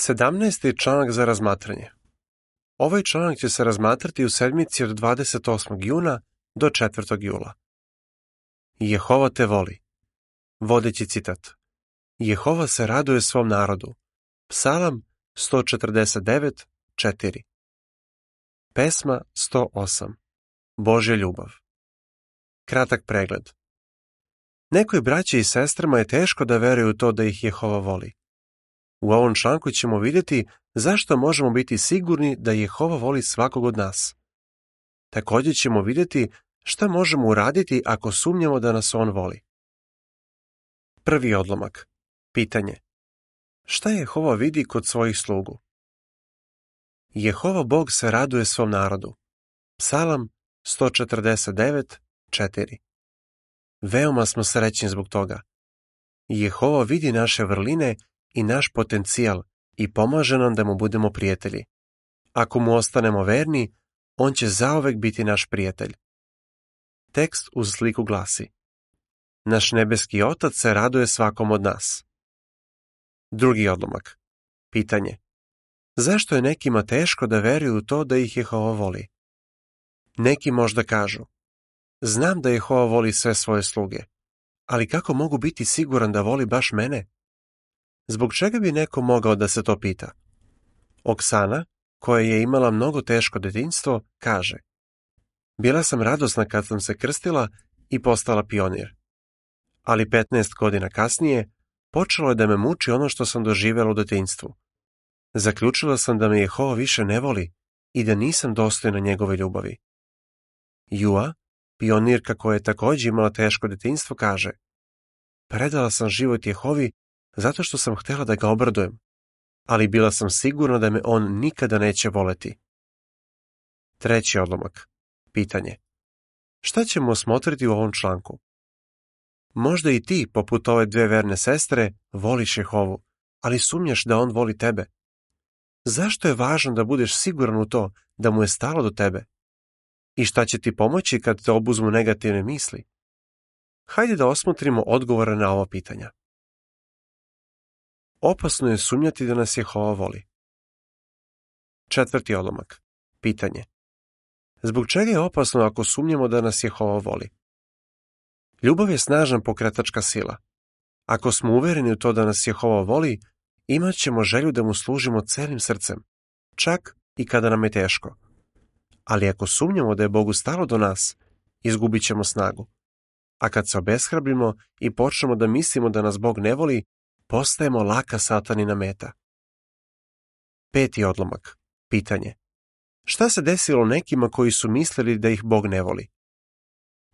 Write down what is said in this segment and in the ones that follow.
17. članak za razmatranje. Ovaj članak će se razmatrati u sedmici od 28. juna do 4. jula. Jehova te voli. Vodeći citat. Jehova se raduje svom narodu. Psalam 149, Pesma 108. Božja ljubav. Kratak pregled. Nekoj braći i sestrama je teško da veruju to da ih Jehova voli. U ovom članku ćemo vidjeti zašto možemo biti sigurni da Jehova voli svakog od nas. Također ćemo vidjeti šta možemo uraditi ako sumnjamo da nas On voli. Prvi odlomak. Pitanje. Šta Jehova vidi kod svojih slugu? Jehova Bog se raduje svom narodu. Psalam 149.4 Veoma smo srećni zbog toga. Jehova vidi naše vrline i naš potencijal i pomaže nam da mu budemo prijatelji. Ako mu ostanemo verni, on će zaovek biti naš prijatelj. Tekst uz sliku glasi Naš nebeski otac se raduje svakom od nas. Drugi odlomak. Pitanje. Zašto je nekima teško da veruju u to da ih Jehova voli? Neki možda kažu, znam da Jehova voli sve svoje sluge, ali kako mogu biti siguran da voli baš mene? Zbog čega bi neko mogao da se to pita? Oksana, koja je imala mnogo teško detinjstvo, kaže Bila sam radosna kad sam se krstila i postala pionir. Ali 15 godina kasnije počelo je da me muči ono što sam doživjela u detinjstvu. Zaključila sam da me Jehova više ne voli i da nisam dostojna njegove ljubavi. Jua, pionirka koja je također imala teško detinjstvo, kaže Predala sam život Jehovi zato što sam htjela da ga obradujem, ali bila sam sigurna da me on nikada neće voleti. Treći odlomak. Pitanje. Šta ćemo osmotriti u ovom članku? Možda i ti, poput ove dve verne sestre, voliš Jehovu, ali sumnjaš da on voli tebe. Zašto je važno da budeš siguran u to da mu je stalo do tebe? I šta će ti pomoći kad te obuzmu negativne misli? Hajde da osmotrimo odgovore na ova pitanja. Opasno je sumnjati da nas Jehova voli. Četvrti odlomak. Pitanje. Zbog čega je opasno ako sumnjamo da nas Jehova voli? Ljubav je snažna pokretačka sila. Ako smo uvereni u to da nas Jehova voli, imat ćemo želju da mu služimo celim srcem, čak i kada nam je teško. Ali ako sumnjamo da je Bogu stalo do nas, izgubit ćemo snagu. A kad se obeshrabrimo i počnemo da mislimo da nas Bog ne voli, postajemo laka satanina meta. Peti odlomak. Pitanje. Šta se desilo nekima koji su mislili da ih Bog ne voli?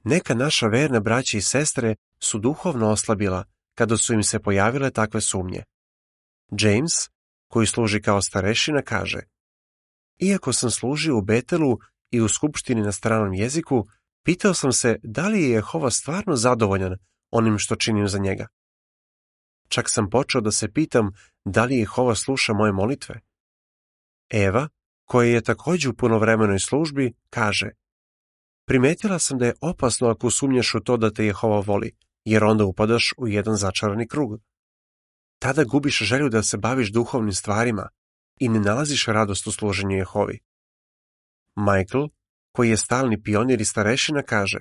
Neka naša verna braća i sestre su duhovno oslabila kada su im se pojavile takve sumnje. James, koji služi kao starešina, kaže Iako sam služio u Betelu i u skupštini na stranom jeziku, pitao sam se da li je Jehova stvarno zadovoljan onim što činim za njega. Čak sam počeo da se pitam da li Jehova sluša moje molitve. Eva, koja je također u punovremenoj službi, kaže Primetila sam da je opasno ako sumnjaš u to da te Jehova voli, jer onda upadaš u jedan začarani krug. Tada gubiš želju da se baviš duhovnim stvarima i ne nalaziš radost u služenju Jehovi. Michael, koji je stalni pionir i starešina, kaže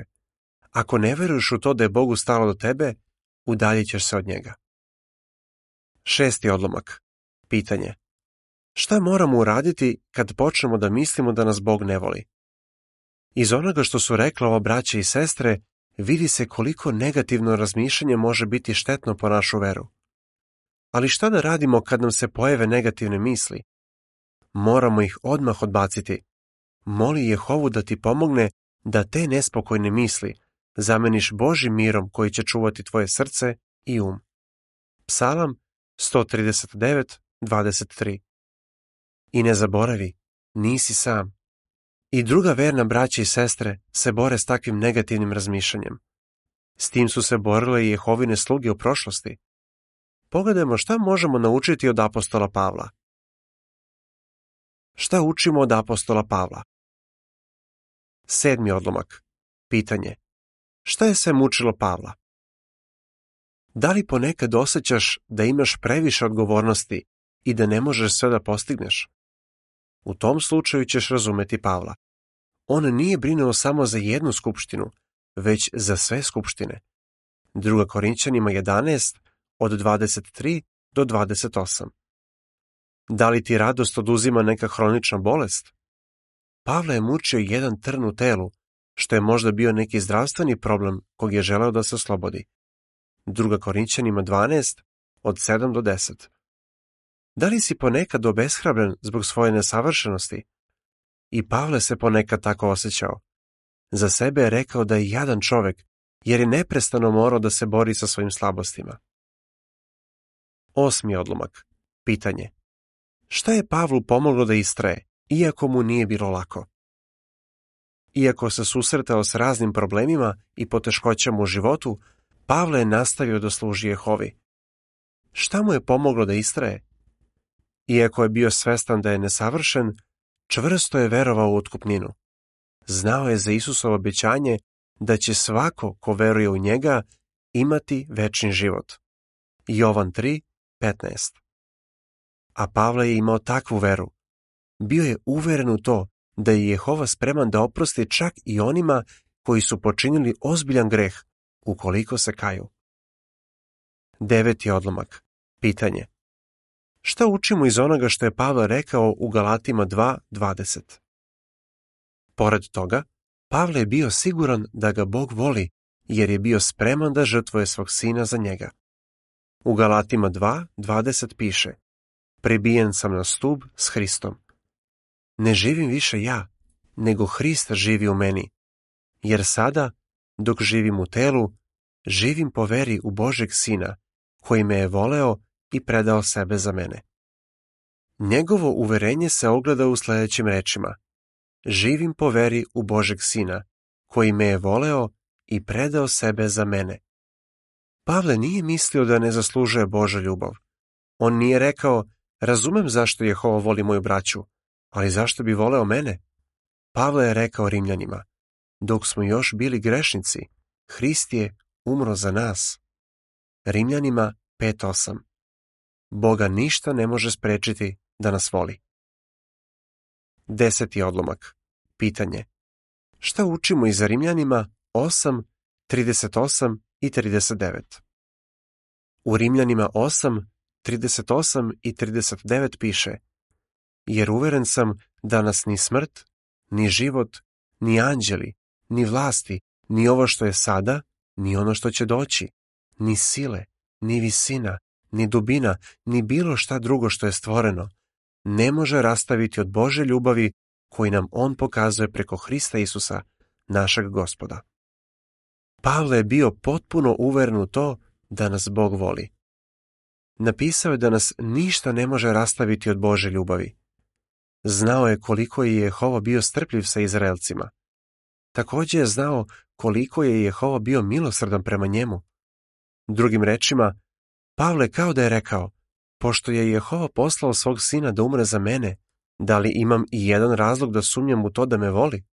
Ako ne veruješ u to da je Bogu stalo do tebe, udaljit ćeš se od njega. Šesti odlomak. Pitanje. Šta moramo uraditi kad počnemo da mislimo da nas Bog ne voli? Iz onoga što su rekla ova braća i sestre, vidi se koliko negativno razmišljanje može biti štetno po našu veru. Ali šta da radimo kad nam se pojave negativne misli? Moramo ih odmah odbaciti. Moli Jehovu da ti pomogne da te nespokojne misli zameniš Božim mirom koji će čuvati tvoje srce i um. Psalam 139, I ne zaboravi, nisi sam. I druga verna braća i sestre se bore s takvim negativnim razmišljanjem. S tim su se borile i Jehovine sluge u prošlosti. Pogledajmo šta možemo naučiti od apostola Pavla. Šta učimo od apostola Pavla? Sedmi odlomak. Pitanje. Šta je se mučilo Pavla? Da li ponekad osjećaš da imaš previše odgovornosti i da ne možeš sve da postigneš? U tom slučaju ćeš razumeti Pavla. On nije brinuo samo za jednu skupštinu, već za sve skupštine. druga Korinćanima 11 od 23 do 28. Da li ti radost oduzima neka hronična bolest? Pavla je mučio jedan trn u telu, što je možda bio neki zdravstveni problem kog je želeo da se oslobodi. 2. Korinćanima 12, od 7 do 10. Da li si ponekad obeshrabren zbog svoje nesavršenosti? I Pavle se ponekad tako osjećao. Za sebe je rekao da je jadan čovek, jer je neprestano morao da se bori sa svojim slabostima. Osmi odlomak. Pitanje. Šta je Pavlu pomoglo da istraje, iako mu nije bilo lako? Iako se susretao s raznim problemima i poteškoćama u životu, Pavle je nastavio da služi Jehovi. Šta mu je pomoglo da istraje? Iako je bio svestan da je nesavršen, čvrsto je verovao u otkupninu. Znao je za Isusovo obećanje da će svako ko veruje u njega imati večni život. Jovan 3:15. A Pavle je imao takvu veru. Bio je uveren u to da je Jehova spreman da oprosti čak i onima koji su počinili ozbiljan greh, ukoliko se kaju. Deveti odlomak. Pitanje. Šta učimo iz onoga što je Pavle rekao u Galatima 2.20? Pored toga, Pavle je bio siguran da ga Bog voli, jer je bio spreman da žrtvuje svog sina za njega. U Galatima 2.20 piše Prebijen sam na stub s Hristom. Ne živim više ja, nego Hrist živi u meni, jer sada dok živim u telu, živim po veri u Božeg Sina, koji me je voleo i predao sebe za mene. Njegovo uverenje se ogleda u sljedećim rečima. Živim po veri u Božeg Sina, koji me je voleo i predao sebe za mene. Pavle nije mislio da ne zaslužuje Boža ljubav. On nije rekao, razumem zašto Jehova voli moju braću, ali zašto bi voleo mene? Pavle je rekao Rimljanima, dok smo još bili grešnici, Hrist je umro za nas. Rimljanima 5.8 Boga ništa ne može sprečiti da nas voli. Deseti odlomak. Pitanje. Šta učimo iz Rimljanima 8, 38 i 39? U Rimljanima 8, 38 i 39 piše Jer uveren sam da nas ni smrt, ni život, ni anđeli, ni vlasti, ni ovo što je sada, ni ono što će doći, ni sile, ni visina, ni dubina, ni bilo šta drugo što je stvoreno, ne može rastaviti od Bože ljubavi koji nam On pokazuje preko Hrista Isusa, našeg gospoda. Pavle je bio potpuno uveren u to da nas Bog voli. Napisao je da nas ništa ne može rastaviti od Bože ljubavi. Znao je koliko je Jehova bio strpljiv sa Izraelcima. Također je znao koliko je Jehova bio milosrdan prema njemu. Drugim rečima, Pavle kao da je rekao, pošto je Jehova poslao svog sina da umre za mene, da li imam i jedan razlog da sumnjam u to da me voli?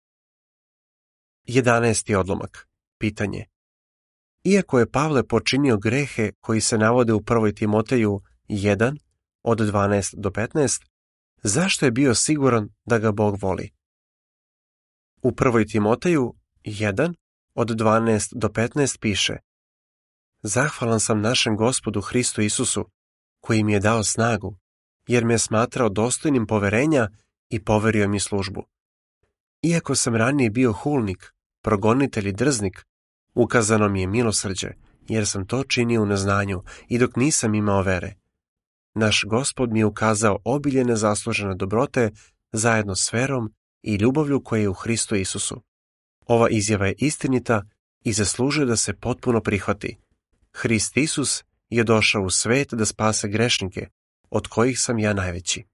11. odlomak. Pitanje. Iako je Pavle počinio grehe koji se navode u 1. Timoteju 1 od 12 do 15, zašto je bio siguran da ga Bog voli? U 1. Timoteju 1 od 12 do 15 piše Zahvalan sam našem gospodu Hristu Isusu, koji mi je dao snagu, jer me je smatrao dostojnim poverenja i poverio mi službu. Iako sam ranije bio hulnik, progonitelj i drznik, ukazano mi je milosrđe, jer sam to činio u neznanju i dok nisam imao vere. Naš gospod mi je ukazao obilje nezaslužene dobrote zajedno s verom i ljubavlju koja je u Hristu Isusu. Ova izjava je istinita i zaslužuje da se potpuno prihvati. Hrist Isus je došao u svet da spase grešnike, od kojih sam ja najveći.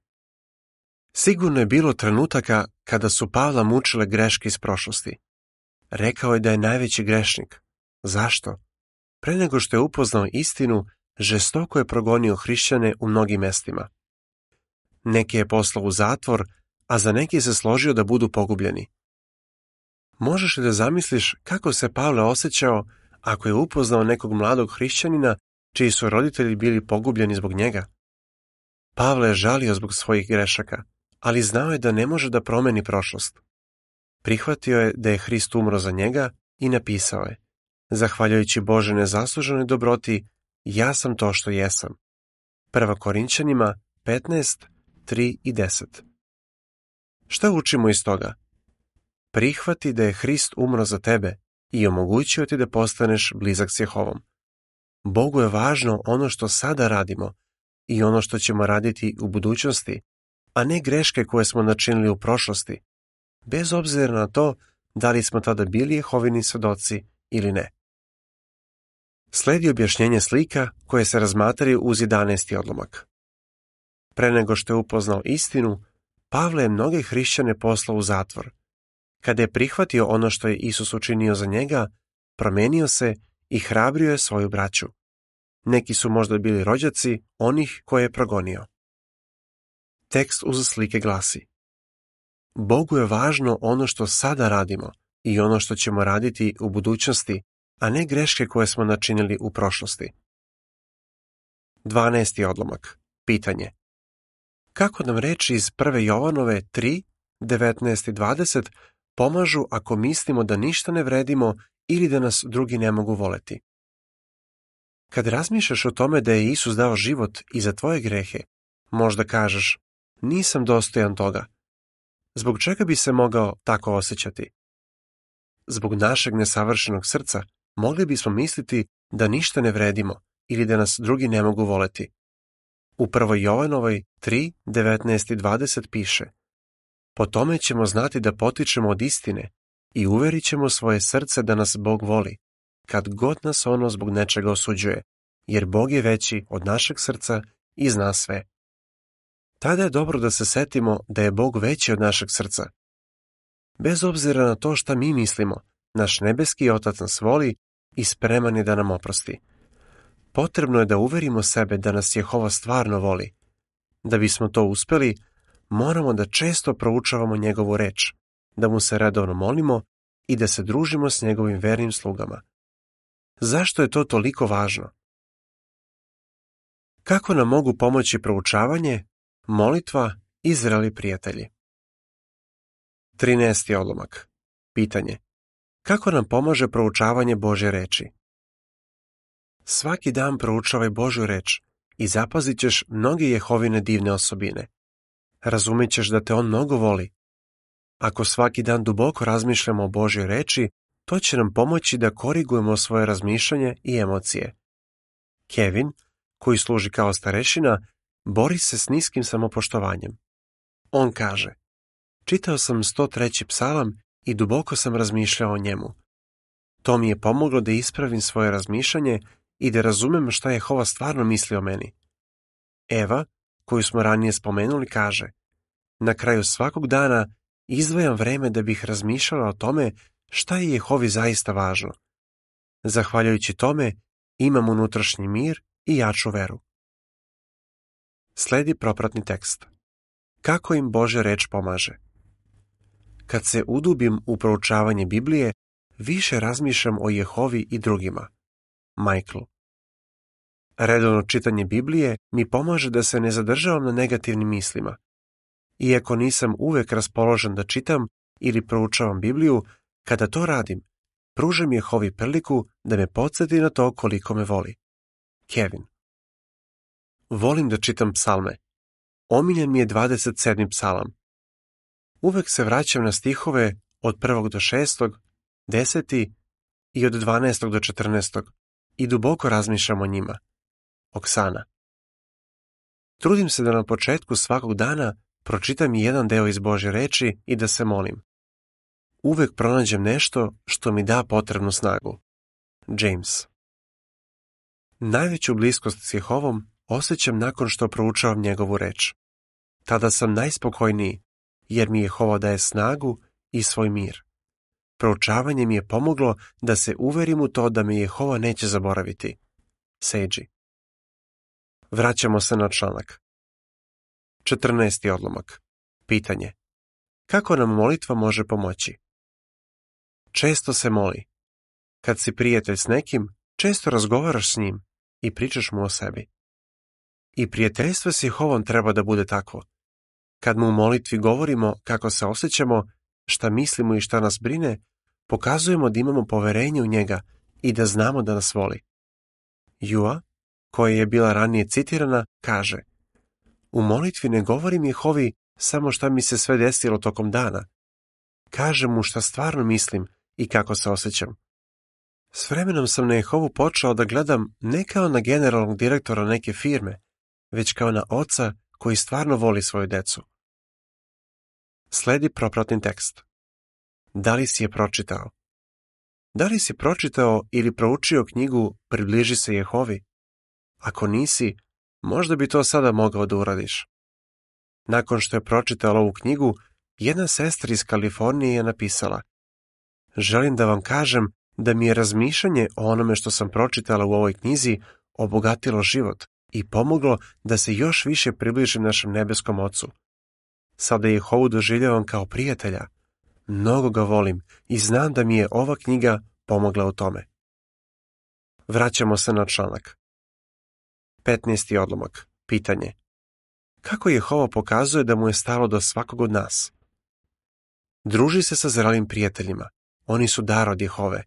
Sigurno je bilo trenutaka kada su Pavla mučile greške iz prošlosti. Rekao je da je najveći grešnik. Zašto? Pre nego što je upoznao istinu, žestoko je progonio hrišćane u mnogim mestima. Neke je poslao u zatvor a za neke se složio da budu pogubljeni. Možeš li da zamisliš kako se Pavle osjećao ako je upoznao nekog mladog hrišćanina čiji su roditelji bili pogubljeni zbog njega? Pavle je žalio zbog svojih grešaka, ali znao je da ne može da promeni prošlost. Prihvatio je da je Hrist umro za njega i napisao je Zahvaljujući Bože nezasluženoj dobroti, ja sam to što jesam. Prva Korinčanima 15, 3 i 10 Šta učimo iz toga? Prihvati da je Hrist umro za tebe i omogućio ti da postaneš blizak s Jehovom. Bogu je važno ono što sada radimo i ono što ćemo raditi u budućnosti, a ne greške koje smo načinili u prošlosti, bez obzira na to da li smo tada bili Jehovini svedoci ili ne. Sledi objašnjenje slika koje se razmatraju uz 11. odlomak. Pre nego što je upoznao istinu, Pavle je mnoge hrišćane poslao u zatvor. Kada je prihvatio ono što je Isus učinio za njega, promenio se i hrabrio je svoju braću. Neki su možda bili rođaci onih koje je progonio. Tekst uz slike glasi. Bogu je važno ono što sada radimo i ono što ćemo raditi u budućnosti, a ne greške koje smo načinili u prošlosti. 12. odlomak. Pitanje kako nam reči iz 1. Jovanove 3, 19 i 20 pomažu ako mislimo da ništa ne vredimo ili da nas drugi ne mogu voleti. Kad razmišljaš o tome da je Isus dao život i za tvoje grehe, možda kažeš, nisam dostojan toga. Zbog čega bi se mogao tako osjećati? Zbog našeg nesavršenog srca mogli bismo misliti da ništa ne vredimo ili da nas drugi ne mogu voleti. U 1. Jovanovoj 3, 19 i 20 piše Po tome ćemo znati da potičemo od istine i uverit ćemo svoje srce da nas Bog voli, kad god nas ono zbog nečega osuđuje, jer Bog je veći od našeg srca i zna sve. Tada je dobro da se setimo da je Bog veći od našeg srca. Bez obzira na to šta mi mislimo, naš nebeski otac nas voli i spreman je da nam oprosti potrebno je da uverimo sebe da nas Jehova stvarno voli. Da bismo to uspeli, moramo da često proučavamo njegovu reč, da mu se redovno molimo i da se družimo s njegovim vernim slugama. Zašto je to toliko važno? Kako nam mogu pomoći proučavanje, molitva i zreli prijatelji? 13. odlomak. Pitanje. Kako nam pomaže proučavanje Bože reči? Svaki dan proučavaj Božju reč i zapazit ćeš mnoge Jehovine divne osobine. Razumit ćeš da te On mnogo voli. Ako svaki dan duboko razmišljamo o Božjoj reči, to će nam pomoći da korigujemo svoje razmišljanje i emocije. Kevin, koji služi kao starešina, bori se s niskim samopoštovanjem. On kaže, čitao sam 103. psalam i duboko sam razmišljao o njemu. To mi je pomoglo da ispravim svoje razmišljanje i da razumem šta Jehova stvarno misli o meni. Eva, koju smo ranije spomenuli, kaže Na kraju svakog dana izdvajam vreme da bih razmišljala o tome šta je Jehovi zaista važno. Zahvaljujući tome, imam unutrašnji mir i jaču veru. Sledi propratni tekst. Kako im Bože reč pomaže? Kad se udubim u proučavanje Biblije, više razmišljam o Jehovi i drugima. Michael, Redovno čitanje Biblije mi pomaže da se ne zadržavam na negativnim mislima. Iako nisam uvek raspoložen da čitam ili proučavam Bibliju, kada to radim, pružem Jehovi priliku da me podsjeti na to koliko me voli. Kevin Volim da čitam psalme. Omiljen mi je 27. psalam. Uvek se vraćam na stihove od 1. do 6., 10. i od 12. do 14 i duboko razmišljam o njima. Oksana. Trudim se da na početku svakog dana pročitam i jedan deo iz Bože reči i da se molim. Uvek pronađem nešto što mi da potrebnu snagu. James. Najveću bliskost s Jehovom osjećam nakon što proučavam njegovu reč. Tada sam najspokojniji, jer mi Jehova daje snagu i svoj mir. Proučavanje mi je pomoglo da se uverim u to da me Jehova neće zaboraviti. Seđi. Vraćamo se na članak. 14. odlomak. Pitanje. Kako nam molitva može pomoći? Često se moli. Kad si prijatelj s nekim, često razgovaraš s njim i pričaš mu o sebi. I prijateljstvo s Jehovom treba da bude takvo. Kad mu u molitvi govorimo kako se osjećamo šta mislimo i šta nas brine, pokazujemo da imamo poverenje u njega i da znamo da nas voli. Jua, koja je bila ranije citirana, kaže U molitvi ne govorim Jehovi samo šta mi se sve desilo tokom dana. Kažem mu šta stvarno mislim i kako se osjećam. S vremenom sam na Jehovu počeo da gledam ne kao na generalnog direktora neke firme, već kao na oca koji stvarno voli svoju decu. Sledi propratni tekst. Da li si je pročitao? Da li si pročitao ili proučio knjigu Približi se Jehovi? Ako nisi, možda bi to sada mogao da uradiš. Nakon što je pročitala ovu knjigu, jedna sestra iz Kalifornije je napisala Želim da vam kažem da mi je razmišljanje o onome što sam pročitala u ovoj knjizi obogatilo život i pomoglo da se još više približim našem nebeskom ocu. Sada hovu doživljavam kao prijatelja. Mnogo ga volim i znam da mi je ova knjiga pomogla u tome. Vraćamo se na članak. 15. odlomak. Pitanje. Kako Jehova pokazuje da mu je stalo do svakog od nas? Druži se sa zralim prijateljima. Oni su dar od Jehove.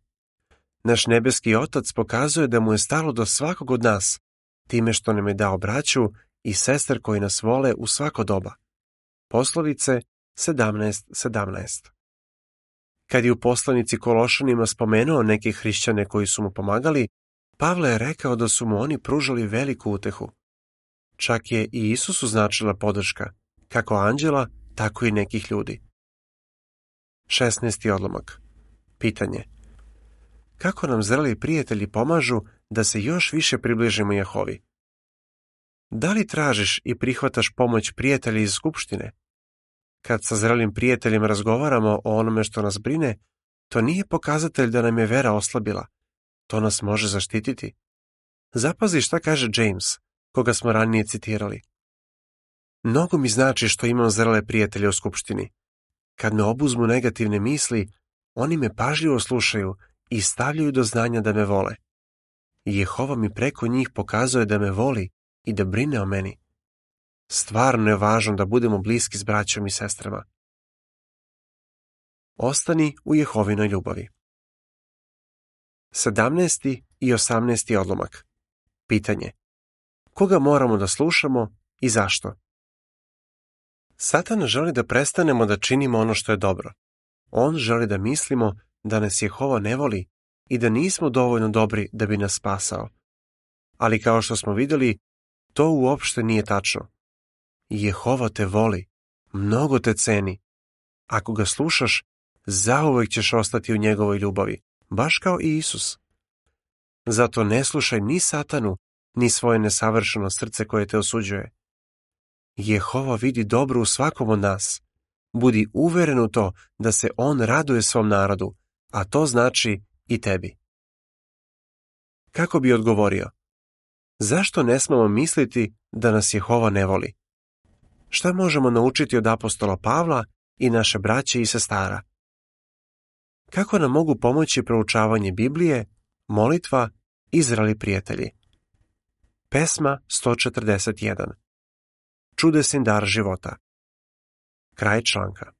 Naš nebeski otac pokazuje da mu je stalo do svakog od nas, time što nam je dao braću i sester koji nas vole u svako doba poslovice 17.17. Kad je u poslanici Kološanima spomenuo neke hrišćane koji su mu pomagali, Pavle je rekao da su mu oni pružali veliku utehu. Čak je i Isusu značila podrška, kako anđela, tako i nekih ljudi. 16. odlomak. Pitanje. Kako nam zreli prijatelji pomažu da se još više približimo Jehovi? Da li tražiš i prihvataš pomoć prijatelja iz skupštine? Kad sa zrelim prijateljem razgovaramo o onome što nas brine, to nije pokazatelj da nam je vera oslabila. To nas može zaštititi. Zapazi šta kaže James, koga smo ranije citirali. Mnogo mi znači što imam zrele prijatelje u skupštini. Kad me obuzmu negativne misli, oni me pažljivo slušaju i stavljaju do znanja da me vole. Jehova mi preko njih pokazuje da me voli i da brine o meni. Stvarno je važno da budemo bliski s braćom i sestrama. Ostani u Jehovinoj ljubavi. 17. i 18. odlomak. Pitanje. Koga moramo da slušamo i zašto? Satan želi da prestanemo da činimo ono što je dobro. On želi da mislimo da nas Jehova ne voli i da nismo dovoljno dobri da bi nas spasao. Ali kao što smo vidjeli, to uopšte nije tačno. Jehova te voli, mnogo te ceni. Ako ga slušaš, zauvek ćeš ostati u njegovoj ljubavi, baš kao i Isus. Zato ne slušaj ni satanu, ni svoje nesavršeno srce koje te osuđuje. Jehova vidi dobro u svakom od nas. Budi uveren u to da se on raduje svom narodu, a to znači i tebi. Kako bi odgovorio? zašto ne smemo misliti da nas Jehova ne voli? Šta možemo naučiti od apostola Pavla i naše braće i sestara? Kako nam mogu pomoći proučavanje Biblije, molitva, Izrali prijatelji? Pesma 141 Čudesin dar života Kraj članka